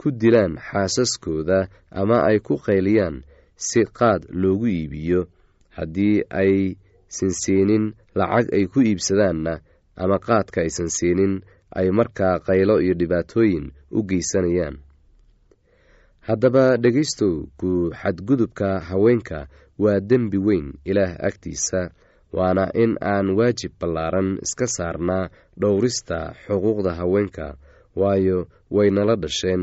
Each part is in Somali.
ku dilaan xaasaskooda ama ay ku qayliyaan si qaad loogu iibiyo. Haddii ay sansiinin lacag ay ku iibsadaanna ama qaadka aysan siinin ay markaa qaylo iyo dhibaatooyin u geysanayaan. Haddaba dhegaystow ku xadgudubka haweenka waa dembi weyn ilaah agtiisa waana in aan waajib ballaaran iska saarnaa dhowrista xuquuqda haweenka waayo waynala dhasheen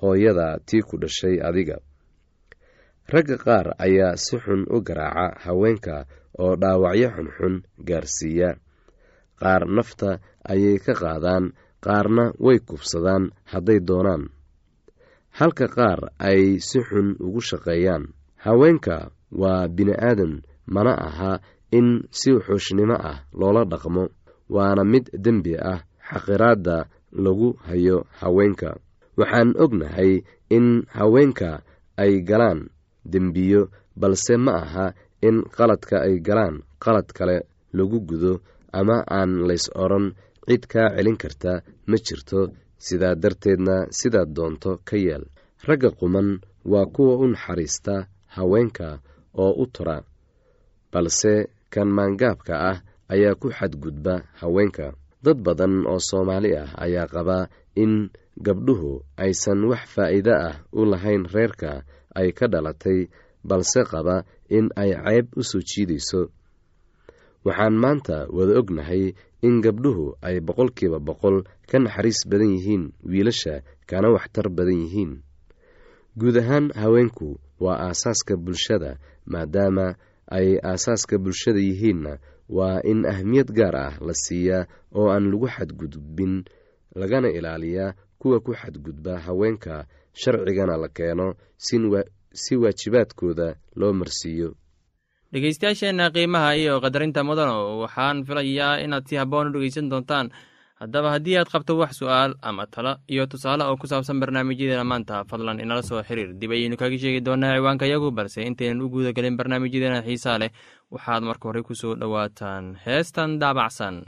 hooyada tii ku dhashay adiga. Ragga qaar ayaa si xun u garaaca haweenka oo dhaawacyo xunxun gaarsiiya. Qaar nafta ayay ka qaadaan qaarna way kubsadaan hadday doonaan. Halka qaar ay si xun ugu shaqeeyaan. Haweenka waa bini-aadan mana aha in si xuushnimo ah loola dhaqmo waana mid dembi ah xaqiraadda lagu hayo haweenka waxaan ognahay in haweenka ay galaan dembiyo balse ma aha in qaladka ay galaan qalad kale lagu gudo ama aan lays odhan cid kaa celin karta ma jirto. Sidaa darteedna sidaad doonto ka yeel ragga quman waa kuwa u naxariista haweenka oo u tura balse kan maangaabka ah ayaa ku xadgudba haweenka. Dad badan oo soomaali ah ayaa qabaa in gabdhuhu aysan wax faa'iide ah u lahayn reerka ay ka dhalatay balse qaba in ay ceeb u soo jiidayso. Waxaan maanta wada ognahay in gabdhuhu ay boqolkiiba boqol ka naxariis badan yihiin wiilasha kana waxtar badan yihiin. Guud ahaan haweenku waa aasaaska bulshada maadaama ay aasaaska bulshada yihiinna waa in ahmiyad gaar ah la siiyaa oo aan lagu xadgudbin lagana ilaaliyaa kuwa ku xadgudba haweenka sharcigana la keeno si waajibaadkooda loo marsiiyo. Dhegeystayaasheenna qiimaha iyo qadarinta mudano waxaan filayaa inaad si habboon u dhegeysan doontaan. Haddaba haddii aad qabto wax su'aal ama talo iyo tusaale oo ku saabsan barnaamijyadeena maanta fadlan inala soo xiriir. Dib ayaynu kaga sheegi doonaa ciwaanka yagu balse intaynan u guuda gelin barnaamijyadeena xiisaa leh. Waxaad marka hore ku soo dhowaataan. Heestan daabacsan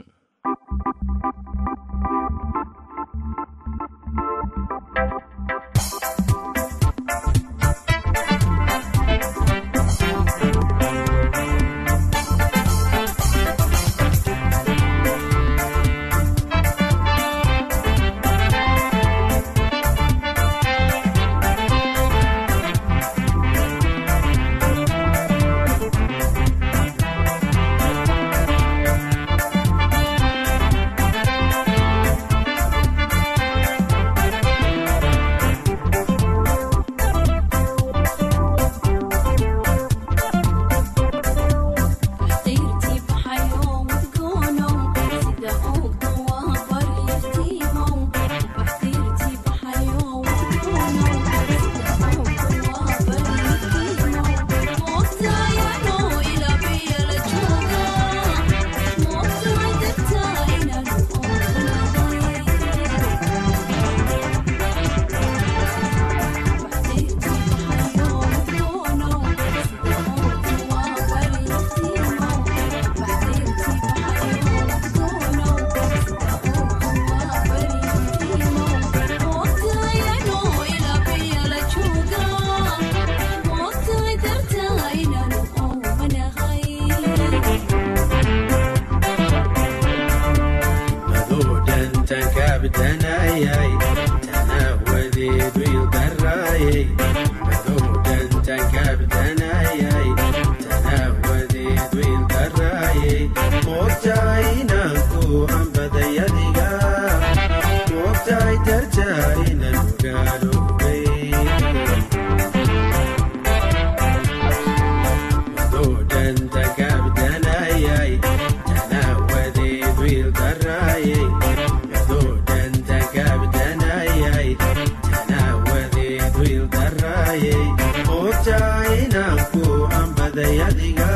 aday adiga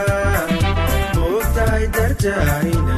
moogtahay darjayna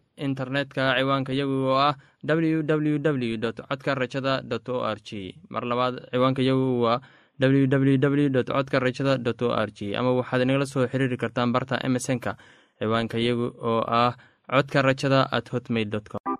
internetka ciwaanka yagu oo ah www codka rajada o r g mar labaad ciwaanka yagu waa www codka rajada o r g ama waxaad inagala soo xiriiri kartaan barta emesonka ciwaanka yagu oo ah codka rajada at hotmail com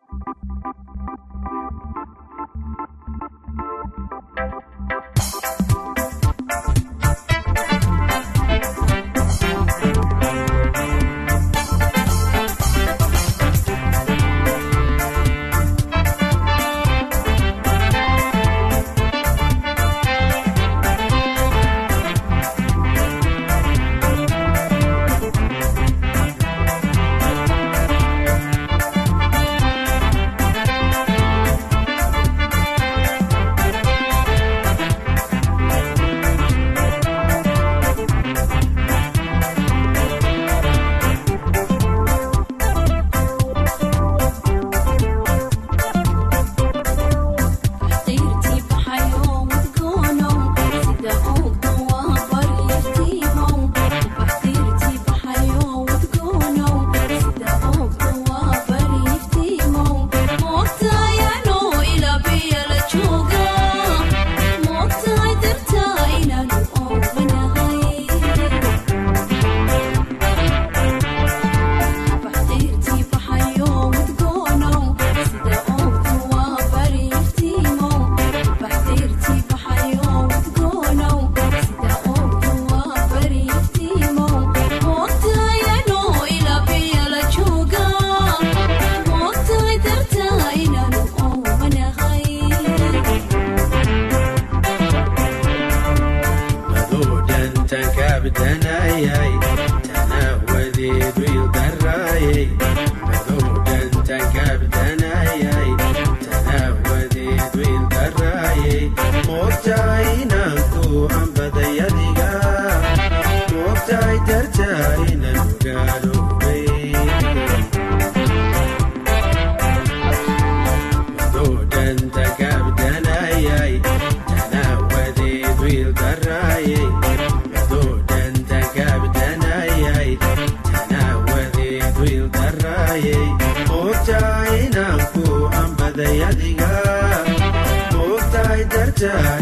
abdanayay tanawadeedu ildarayay adiga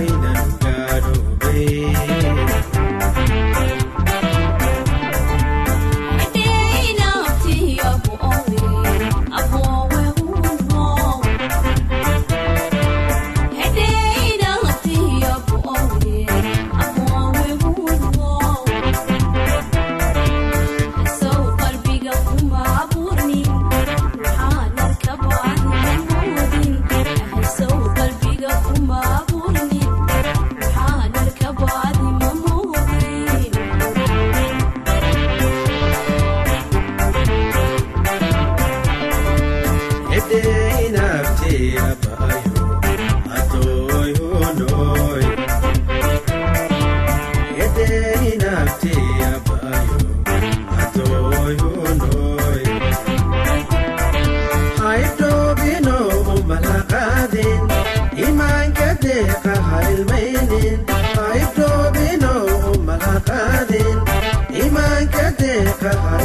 imaanka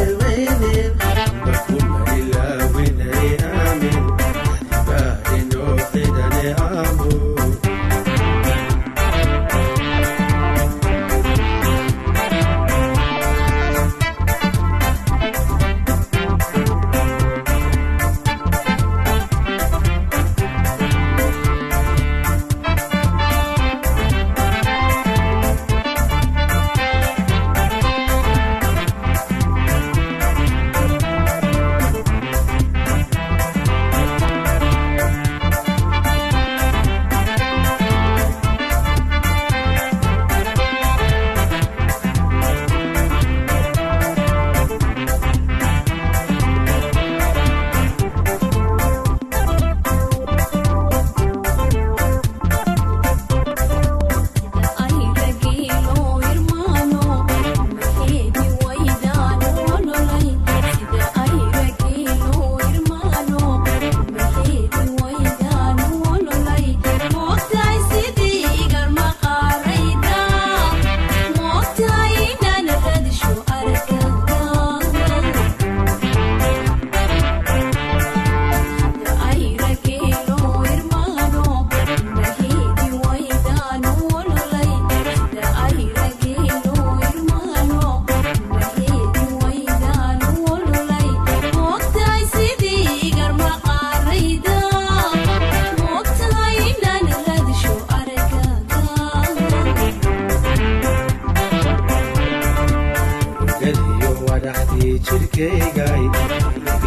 geliyo wadhaxdii jirkaygay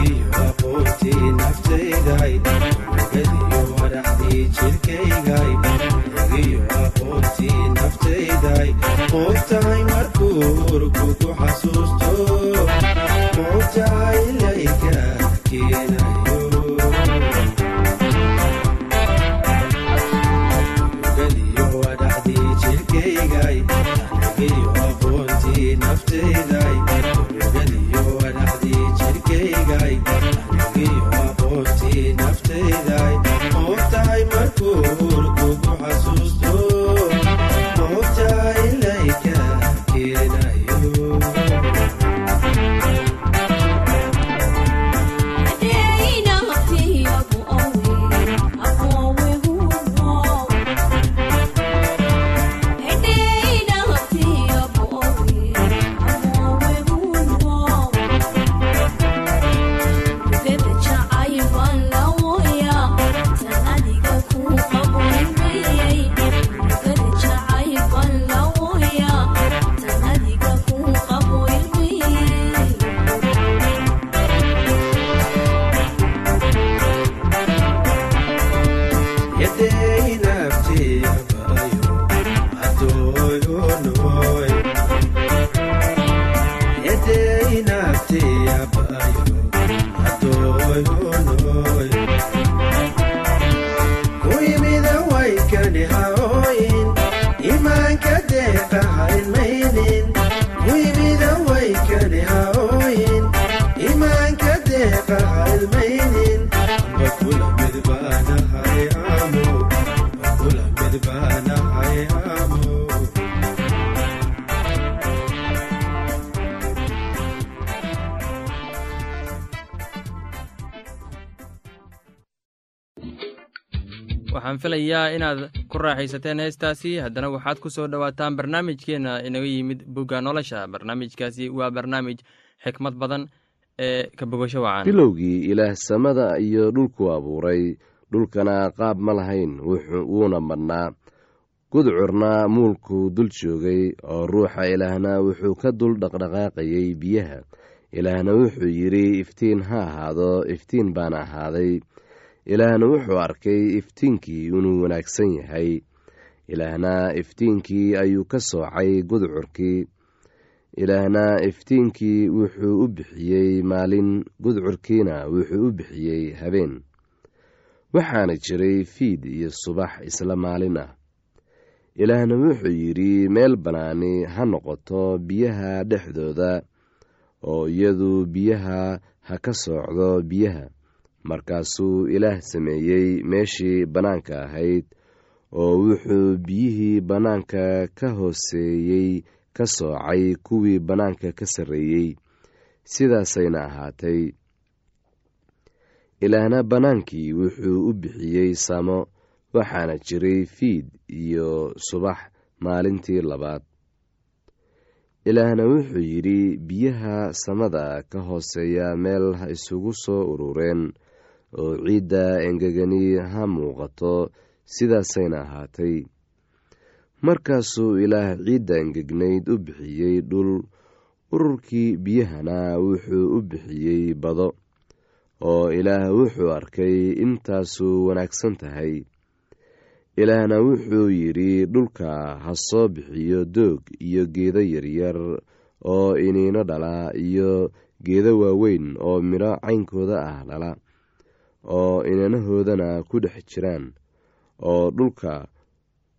iyo aqoontii naftayday waxaan filayaa inaad ku raaxaysateen heestaasi. Haddana waxaad ku soo dhowaataan barnaamijkeenna inaga yimid bugga nolosha. Barnaamijkaasi waa barnaamij xikmad badan ee ka bogasho ilaah samada iyo dhulku abuuray. Dhulkana qaab ma lahayn wuuna madhnaa. Gudcurna muulkuu dul joogay oo ruuxa ilaahna wuxuu ka dul dhaqdhaqaaqayay biyaha. Ilaahna wuxuu yidhi iftiin ha ahaado iftiin baana ahaaday ilaahna wuxuu arkay iftiinkii inuu wanaagsan yahay. Ilaahna iftiinkii ayuu ka soocay gudcurkii. Ilaahna iftiinkii wuxuu u bixiyey maalin gudcurkiina wuxuu u bixiyey habeen. Waxaana jiray fiid iyo subax isla maalin ah. Ilaahna wuxuu yidhi meel bannaani ha noqoto biyaha dhexdooda oo iyadu biyaha ha ka soocdo biyaha markaasuu ilaah sameeyey meeshii bannaanka ahayd oo wuxuu biyihii bannaanka ka hooseeyey ka soocay kuwii bannaanka ka sarreeyey. Sidaasayna ahaatay. Ilaahna bannaankii wuxuu u bixiyey samo waxaana jiray fiid iyo subax maalintii labaad. Ilaahna wuxuu yidhi biyaha samada ka hooseeya meel ha isugu soo urureen oo ciidda engegani ha muuqato sidaasayna ahaatay. Markaasuu ilaah ciidda engegnayd u bixiyey dhul ururkii biyahana wuxuu u bixiyey bado oo ilaah wuxuu arkay intaasu wanaagsan tahay. Ilaahna wuxuu yidhi dhulka ha soo bixiyo doog iyo geedo yaryar oo iniino dhala iyo geedo waaweyn oo midho caynkooda ah dhala oo inanahoodana ku dhex jiraan oo dhulka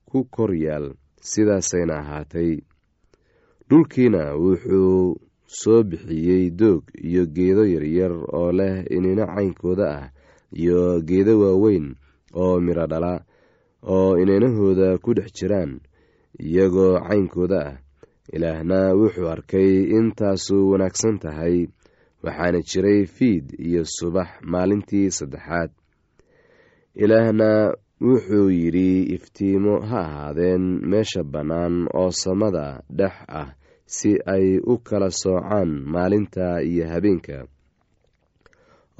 ku kor yaal sidaasayna ahaatay. Dhulkiina wuxuu soo bixiyey doog iyo geedo yaryar oo leh inino caynkooda ah iyo geedo waaweyn oo midho dhala oo inanahooda ku dhex jiraan iyagoo caynkooda ah. Ilaahna wuxuu arkay intaasu wanaagsan tahay waxaana jiray fiid iyo subax maalintii saddexaad. Ilaahna wuxuu yidhi iftiimo ha ahaadeen meesha bannaan oo samada dhex ah si ay u kala soocaan maalinta iyo habeenka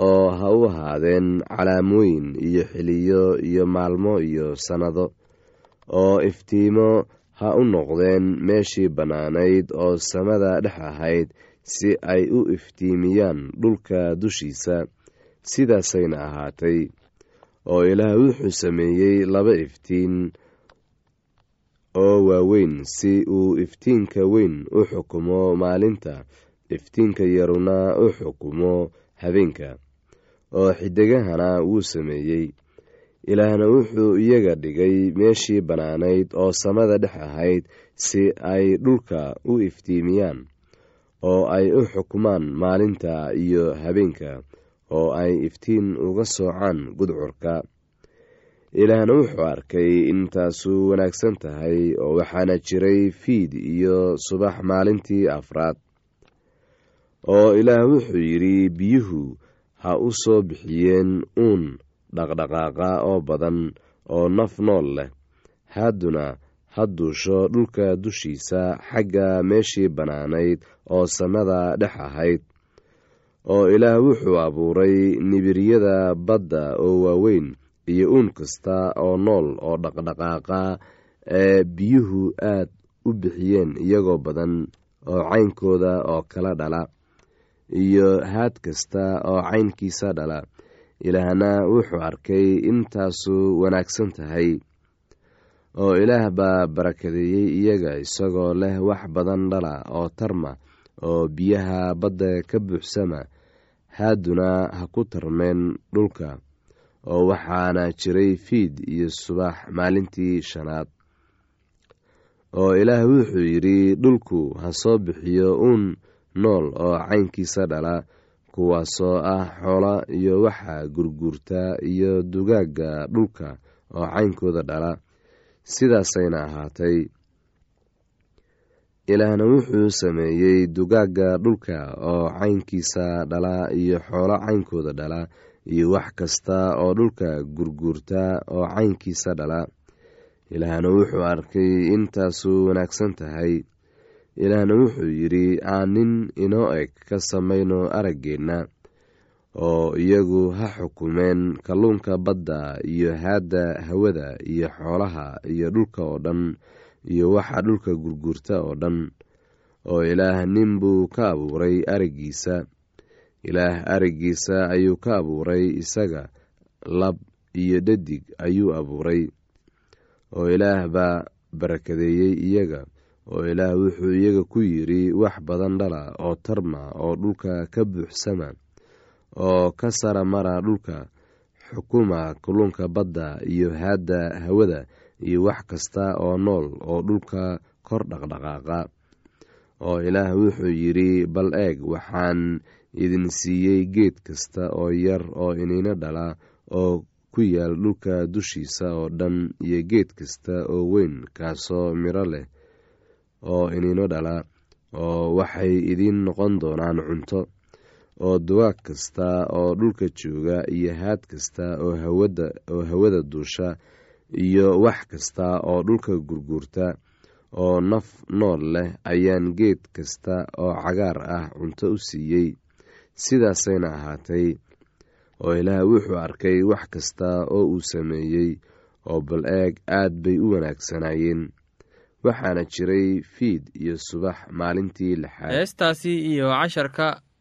oo ha u ahaadeen calaamooyin iyo xiliyo iyo maalmo iyo sannado oo iftiimo ha u noqdeen meeshii bannaanayd oo samada dhex ahayd si ay u iftiimiyaan dhulka dushiisa sidaasayna ahaatay oo ilaah wuxuu sameeyey laba iftiin oo waaweyn si uu iftiinka weyn u xukumo maalinta. Iftiinka yaruna u xukumo habeenka oo xidigahana wuu sameeyey. Ilaahna wuxuu iyaga dhigay meeshii bannaanayd oo samada dhex ahayd si ay dhulka u iftiimiyaan oo ay u xukumaan maalinta iyo habeenka oo ay iftiin uga soocaan gudcurka. Ilaahna wuxuu arkay intaasu wanaagsan tahay oo waxaana jiray fiid iyo subax maalintii afraad oo ilaah wuxuu yidhi biyuhu ha u soo bixiyeen uun dhaqdhaqaaqa oo badan oo naf nool leh. Hadduna ha duusho dhulka dushiisa xagga meeshii bannaanayd oo samada dhex ahayd oo ilaah wuxuu abuuray nibiryada badda oo waaweyn iyo uun kasta oo nool oo dhaqdhaqaaqa ee biyuhu aad u bixiyeen iyagoo badan oo caynkooda oo kala dhala iyo haad kasta oo caynkiisa dhala. Ilaahna wuxuu arkay intaasu wanaagsan tahay oo ilaah baa barakadeeyey iyaga isagoo leh wax badan dhala oo tarma oo biyaha badda ka buuxsama. Haaduna ha ku tarmeen dhulka oo waxaana jiray fiid iyo subax maalintii shanaad. Oo ilaah wuxuu yidhi dhulku ha soo bixiyo uun nool oo caynkiisa dhala kuwaasoo ah xoola iyo waxa gurguurta iyo dugaagga dhulka oo caynkooda dhala sidaasayna ahaatay. Ilaahna wuxuu sameeyey dugaagga dhulka oo caynkiisa dhala iyo xoolo caynkooda dhala iyo wax kasta oo dhulka gurguurta oo caynkiisa dhala. Ilaahna wuxuu arkay intaasu wanaagsan tahay. Ilaahna wuxuu yidhi aan nin inoo eg ka samayno araggeenna oo iyagu ha xukumeen kalluunka badda iyo haadda hawada iyo xoolaha iyo dhulka oo dhan iyo waxa dhulka gurgurta oo dhan oo ilaah nin buu ka abuuray araggiisa ilaah araggiisa ayuu ka abuuray isaga lab iyo dhadig ayuu abuuray oo ilaah baa barakadeeyey iyaga oo ilaah wuxuu iyaga ku yidhi wax badan dhala oo tarma oo dhulka ka buuxsama oo ka sara mara dhulka xukuma kalluunka badda iyo haadda hawada iyo wax kasta oo nool oo dhulka kor dhaqdhaqaaqa. Oo ilaah wuxuu yidhi bal eeg waxaan idin siiyey geed kasta oo yar oo iniino dhala oo ku yaal dhulka dushiisa oo dhan iyo geed kasta oo weyn kaasoo miro leh oo iniino dhala oo waxay idiin noqon doonaan cunto oo duwaag kasta oo dhulka jooga iyo haad kasta oo hawada duusha iyo wax kasta oo dhulka gurguurta oo naf nool leh ayaan geed kasta oo cagaar ah cunto u siiyey. Sidaasayna ahaatay oo ilaah wuxuu arkay wax kasta oo uu sameeyey oo bal eeg aad bay u wanaagsanaayeen. Waxaana jiray fiid iyo subax maalintii lixaad. Heestaasi iyo casharka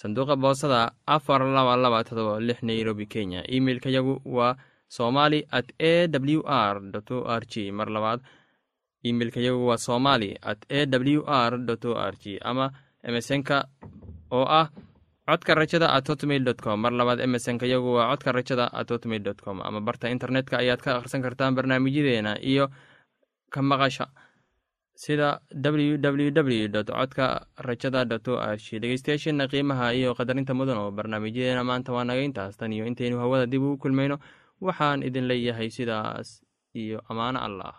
sanduuqa boosada afar laba laba todoba lix nairobi kenya. Emeilka yagu waa somali at a w r o r g mar labaad emeilka yagu waa somali at a w r o r g ama emesonka oo ah codka rajada at hotmail dot com. Mar labaad emesonka yagu waa codka rajada at hotmail dot com. Ama barta internetka ayaad ka akhrisan kartaan barnaamijyadeena iyo ka maqasha sida ww w dot codka rajada dot o r qiimaha iyo qadarinta mudan oo barnaamijyadeena maanta waa naga intaas. Tan iyo intaynu hawada dib ugu kulmayno. Waxaan idin leeyahay sidaas iyo ammaano allah